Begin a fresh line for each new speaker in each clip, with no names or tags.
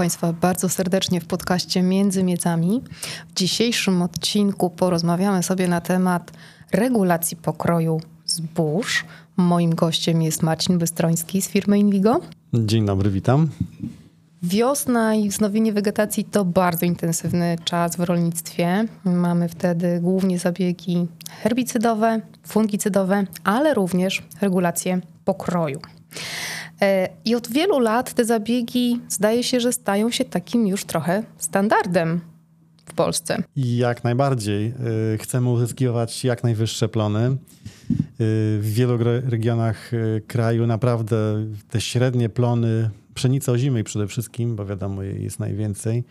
Państwa bardzo serdecznie w podcaście Między Miedzami. W dzisiejszym odcinku porozmawiamy sobie na temat regulacji pokroju zbóż. Moim gościem jest Marcin Bystroński z firmy Invigo.
Dzień dobry, witam.
Wiosna i wznowienie wegetacji to bardzo intensywny czas w rolnictwie. Mamy wtedy głównie zabiegi herbicydowe, fungicydowe, ale również regulację pokroju. E, I od wielu lat te zabiegi zdaje się, że stają się takim już trochę standardem w Polsce.
Jak najbardziej. E, chcemy uzyskiwać jak najwyższe plony. E, w wielu regionach kraju naprawdę te średnie plony, pszenicy ozimej przede wszystkim, bo wiadomo jej jest najwięcej,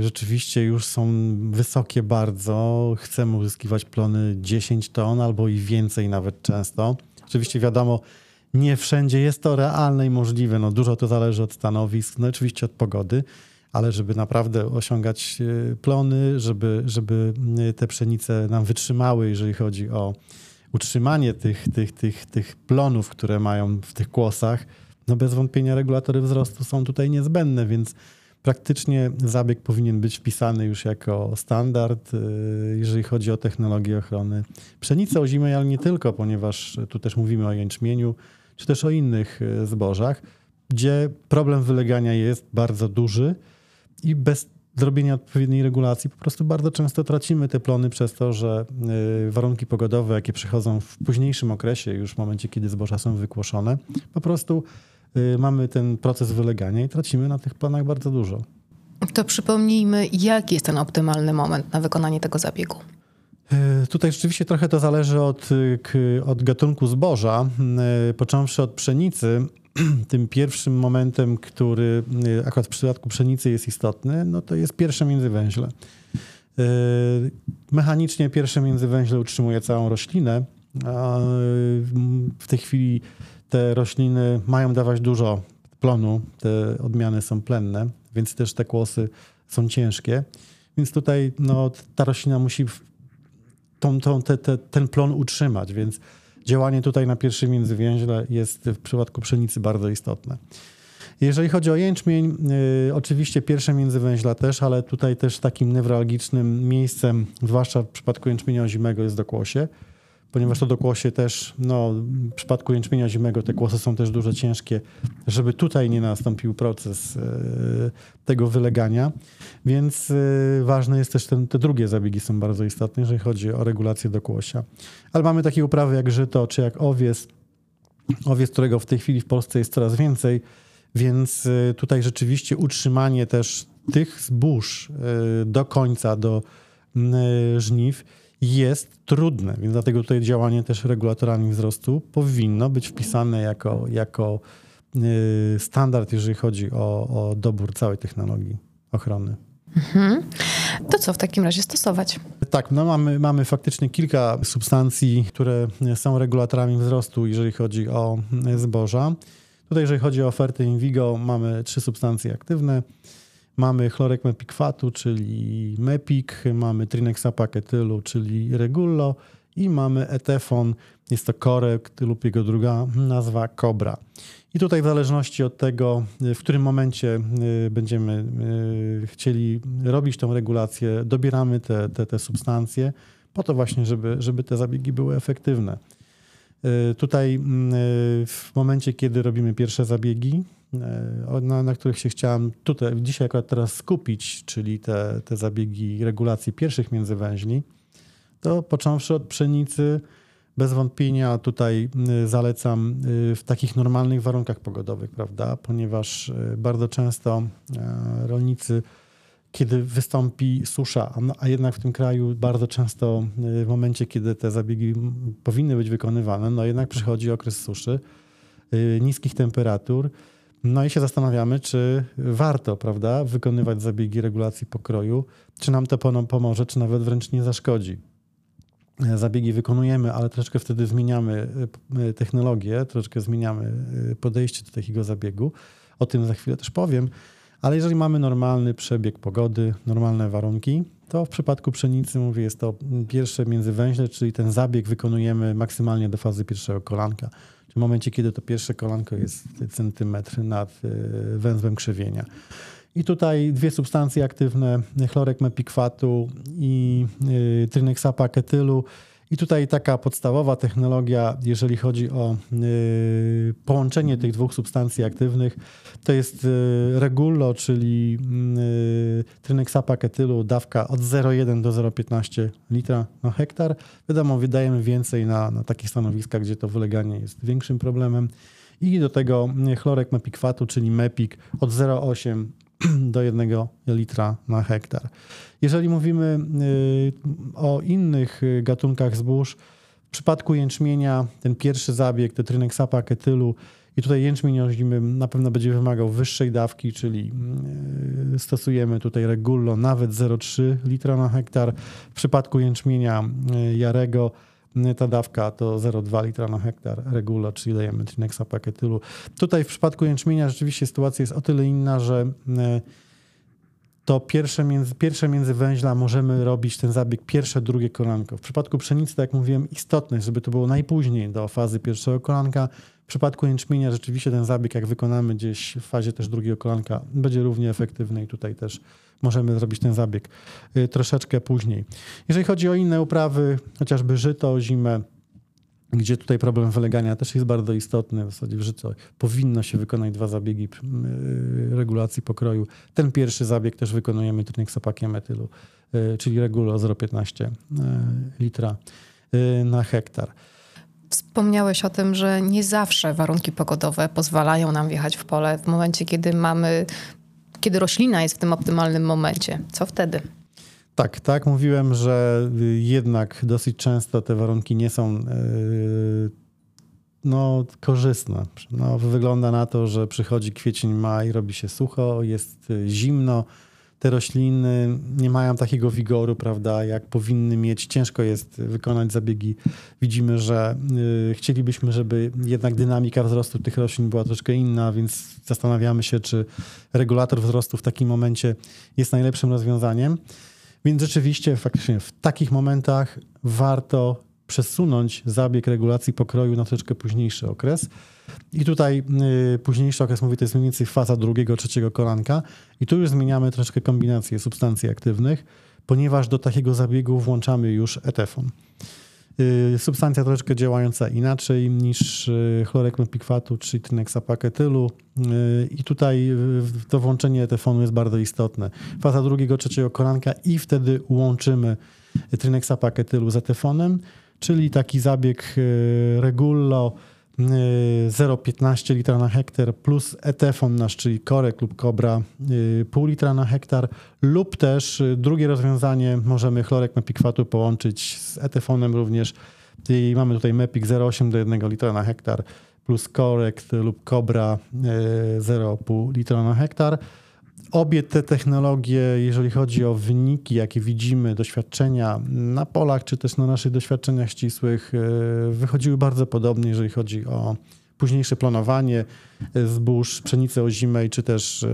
rzeczywiście już są wysokie bardzo. Chcemy uzyskiwać plony 10 ton albo i więcej nawet często. Oczywiście wiadomo, nie wszędzie jest to realne i możliwe. No, dużo to zależy od stanowisk, no oczywiście od pogody, ale żeby naprawdę osiągać e, plony, żeby, żeby e, te pszenice nam wytrzymały, jeżeli chodzi o utrzymanie tych, tych, tych, tych plonów, które mają w tych kłosach, no bez wątpienia regulatory wzrostu są tutaj niezbędne, więc praktycznie zabieg powinien być wpisany już jako standard, e, jeżeli chodzi o technologię ochrony pszenicy ozimej, ale nie tylko, ponieważ tu też mówimy o jęczmieniu, czy też o innych e, zbożach, gdzie problem wylegania jest bardzo duży i bez zrobienia odpowiedniej regulacji po prostu bardzo często tracimy te plony przez to, że e, warunki pogodowe, jakie przychodzą w późniejszym okresie, już w momencie, kiedy zboża są wykłoszone, po prostu e, mamy ten proces wylegania i tracimy na tych planach bardzo dużo.
To przypomnijmy, jaki jest ten optymalny moment na wykonanie tego zabiegu?
E, tutaj rzeczywiście trochę to zależy od, od gatunku zboża. E, począwszy od pszenicy, tym pierwszym momentem, który e, akurat w przypadku pszenicy jest istotny, no to jest pierwsze międzywęźle. Mechanicznie pierwsze międzywęźle utrzymuje całą roślinę. W tej chwili te rośliny mają dawać dużo plonu, te odmiany są plenne, więc też te kłosy są ciężkie. Więc tutaj no, ta roślina musi tą, tą, te, te, ten plon utrzymać, więc działanie tutaj na pierwszym międzywięźle jest w przypadku pszenicy bardzo istotne. Jeżeli chodzi o jęczmień, yy, oczywiście pierwsze międzywęźla też, ale tutaj też takim newralgicznym miejscem, zwłaszcza w przypadku jęczmienia zimego jest dokłosie ponieważ to dokłosie też, no, w przypadku jęczmienia zimego te kłosy są też dużo ciężkie, żeby tutaj nie nastąpił proces e, tego wylegania, więc e, ważne jest też, ten, te drugie zabiegi są bardzo istotne, jeżeli chodzi o regulację dokłosia. Ale mamy takie uprawy jak żyto, czy jak owies, owies, którego w tej chwili w Polsce jest coraz więcej, więc e, tutaj rzeczywiście utrzymanie też tych zbóż do końca, do żniw jest trudne, więc dlatego tutaj działanie też regulatorami wzrostu powinno być wpisane jako, jako y, standard, jeżeli chodzi o, o dobór całej technologii ochrony. Mhm.
To co w takim razie stosować?
Tak, no mamy, mamy faktycznie kilka substancji, które są regulatorami wzrostu, jeżeli chodzi o zboża. Tutaj, jeżeli chodzi o ofertę Invigo, mamy trzy substancje aktywne. Mamy chlorek mepikwatu, czyli mepik, mamy trinexapaketylu, czyli regullo i mamy etefon, jest to korek lub jego druga nazwa kobra. I tutaj w zależności od tego, w którym momencie y, będziemy y, chcieli robić tą regulację, dobieramy te, te, te substancje po to właśnie, żeby, żeby te zabiegi były efektywne. Y, tutaj w momencie, kiedy robimy pierwsze zabiegi, na, na których się chciałem tutaj, dzisiaj akurat teraz skupić, czyli te, te zabiegi regulacji pierwszych międzywęźli, to począwszy od pszenicy, bez wątpienia tutaj y, zalecam y, w takich normalnych warunkach pogodowych, prawda? Ponieważ y, bardzo często e, rolnicy, kiedy wystąpi susza, a jednak w tym kraju bardzo często w momencie, kiedy te zabiegi powinny być wykonywane, no jednak przychodzi okres suszy, niskich temperatur no i się zastanawiamy, czy warto, prawda, wykonywać zabiegi regulacji pokroju, czy nam to pomoże, czy nawet wręcz nie zaszkodzi. Zabiegi wykonujemy, ale troszkę wtedy zmieniamy e, technologię, troszkę zmieniamy e, podejście do takiego zabiegu. O tym za chwilę też powiem. Ale jeżeli mamy normalny przebieg pogody, normalne warunki, to w przypadku pszenicy, mówię, jest to pierwsze międzywęźle, czyli ten zabieg wykonujemy maksymalnie do fazy pierwszego kolanka. W momencie, kiedy to pierwsze kolanko jest centymetr nad y, węzłem krzywienia. I tutaj dwie substancje aktywne, chlorek mepikwatu i y, tryneksapa ketylu. I tutaj taka podstawowa technologia, jeżeli chodzi o y, połączenie tych dwóch substancji aktywnych, to jest y, regulo, czyli y, tryneksapa ketylu, dawka od 0,1 do 0,15 litra na hektar. Wiadomo, wydajemy więcej na, na takich stanowiskach, gdzie to wyleganie jest większym problemem. I do tego chlorek mepikwatu, czyli MEPIK od 0,8 do 1 litra na hektar. Jeżeli mówimy y, o innych y, gatunkach zbóż, w przypadku jęczmienia ten pierwszy zabieg, to trynek sapa ketylu i tutaj jęczmień ozimy na pewno będzie wymagał wyższej dawki, czyli y, stosujemy tutaj regulo nawet 0,3 litra na hektar. W przypadku jęczmienia jarego ta dawka to 0,2 litra na hektar regulo, czyli dajemy Trinexa paketylu. Tutaj w przypadku jęczmienia rzeczywiście sytuacja jest o tyle inna, że e, to pierwsze, między, pierwsze międzywęźla możemy robić ten zabieg pierwsze, drugie kolanko. W przypadku pszenicy, tak jak mówiłem, istotne, żeby to było najpóźniej do fazy pierwszego kolanka. W przypadku jęczmienia rzeczywiście ten zabieg, jak wykonamy gdzieś w fazie też drugiego kolanka, będzie równie efektywny i tutaj też możemy zrobić ten zabieg y, troszeczkę później. Jeżeli chodzi o inne uprawy, chociażby żyto, zimę, gdzie tutaj problem wylegania też jest bardzo istotny. W zasadzie w życiu powinno się wykonać dwa zabiegi y, regulacji pokroju. Ten pierwszy zabieg też wykonujemy tryneksopakiem metylu, y, czyli regulo 0,15 litra na hektar.
Wspomniałeś o tym, że nie zawsze warunki pogodowe pozwalają nam wjechać w pole w momencie, kiedy mamy kiedy roślina jest w tym optymalnym momencie. Co wtedy?
Tak, tak. Mówiłem, że jednak dosyć często te warunki nie są e, no, korzystne. No, wygląda na to, że przychodzi kwiecień, maj, robi się sucho, jest e, zimno te rośliny nie mają takiego wigoru, prawda, jak powinny mieć. Ciężko jest wykonać zabiegi. Widzimy, że y, chcielibyśmy, żeby jednak dynamika wzrostu tych roślin była troszkę inna, więc zastanawiamy się, czy regulator wzrostu w takim momencie jest najlepszym rozwiązaniem. Więc rzeczywiście, faktycznie w takich momentach warto przesunąć zabieg regulacji pokroju na troszeczkę późniejszy okres. I tutaj y, późniejszy okres, mówię, to jest mniej więcej faza drugiego, trzeciego kolanka. I tu już zmieniamy troszkę kombinację substancji aktywnych, ponieważ do takiego zabiegu włączamy już etefon. Y, substancja troszeczkę działająca inaczej niż y, chlorek mepikwatu czy tyneksapaketylu i tutaj to włączenie etefonu jest bardzo istotne. Faza drugiego, trzeciego kolanka i wtedy łączymy tryneksapaketylу z etefonem, czyli taki zabieg regulo 0,15 litra na hektar plus etefon nasz, czyli korek lub kobra y, pół litra na hektar lub też y, drugie rozwiązanie możemy chlorek mepikwatu połączyć z etefonem również i mamy tutaj mepik 0,8 do 1 litra na hektar plus korek lub kobra 0,5 y, litra na hektar. Obie te technologie, jeżeli chodzi o wyniki, jakie widzimy, doświadczenia na polach, czy też na naszych doświadczeniach ścisłych, e, wychodziły bardzo podobnie, jeżeli chodzi o późniejsze planowanie e, zbóż, pszenicy ozimej, czy też e,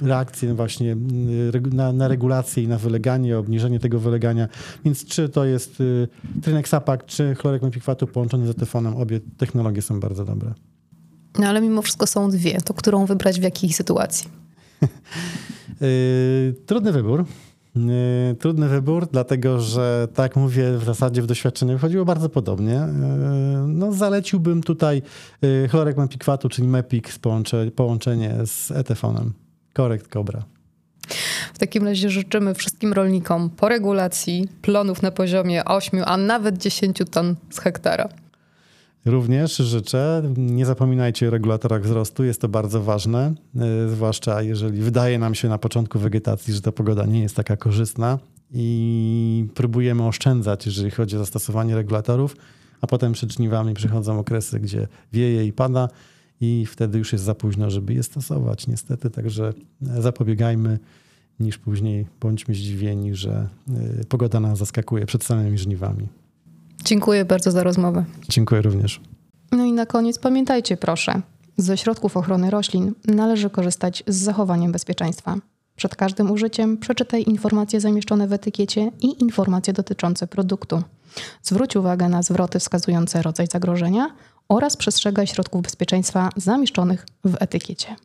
reakcje właśnie na, na regulację i na wyleganie, obniżenie tego wylegania. Więc czy to jest trynek sapak, czy chlorek mepikwatu połączony z etefonem, obie technologie są bardzo dobre.
No ale mimo wszystko są dwie. To którą wybrać w jakiej sytuacji?
Y, trudny wybór. Y, trudny wybór, dlatego że, tak mówię, w zasadzie w doświadczeniu wychodziło bardzo podobnie. Y, no, zaleciłbym tutaj chlorek mepikwatu, czyli MEPIK, połączenie z etefonem. Korekt Cobra.
W takim razie życzymy wszystkim rolnikom po regulacji plonów na poziomie 8, a nawet 10 ton z hektara.
Również życzę. Nie zapominajcie o regulatorach wzrostu, jest to bardzo ważne, e, zwłaszcza jeżeli wydaje nam się na początku wegetacji, że ta pogoda nie jest taka korzystna i próbujemy oszczędzać, jeżeli chodzi o zastosowanie regulatorów, a potem przed żniwami przychodzą okresy, gdzie wieje i pada i wtedy już jest za późno, żeby je stosować, niestety. Także zapobiegajmy niż później bądźmy zdziwieni, że e, pogoda nas zaskakuje przed samymi żniwami.
Dziękuję bardzo za rozmowę.
Dziękuję również.
No i na koniec pamiętajcie proszę, ze środków ochrony roślin należy korzystać z zachowaniem bezpieczeństwa. Przed każdym użyciem przeczytaj informacje zamieszczone w etykiecie i informacje dotyczące produktu. Zwróć uwagę na zwroty wskazujące rodzaj zagrożenia oraz przestrzegaj środków bezpieczeństwa zamieszczonych w etykiecie.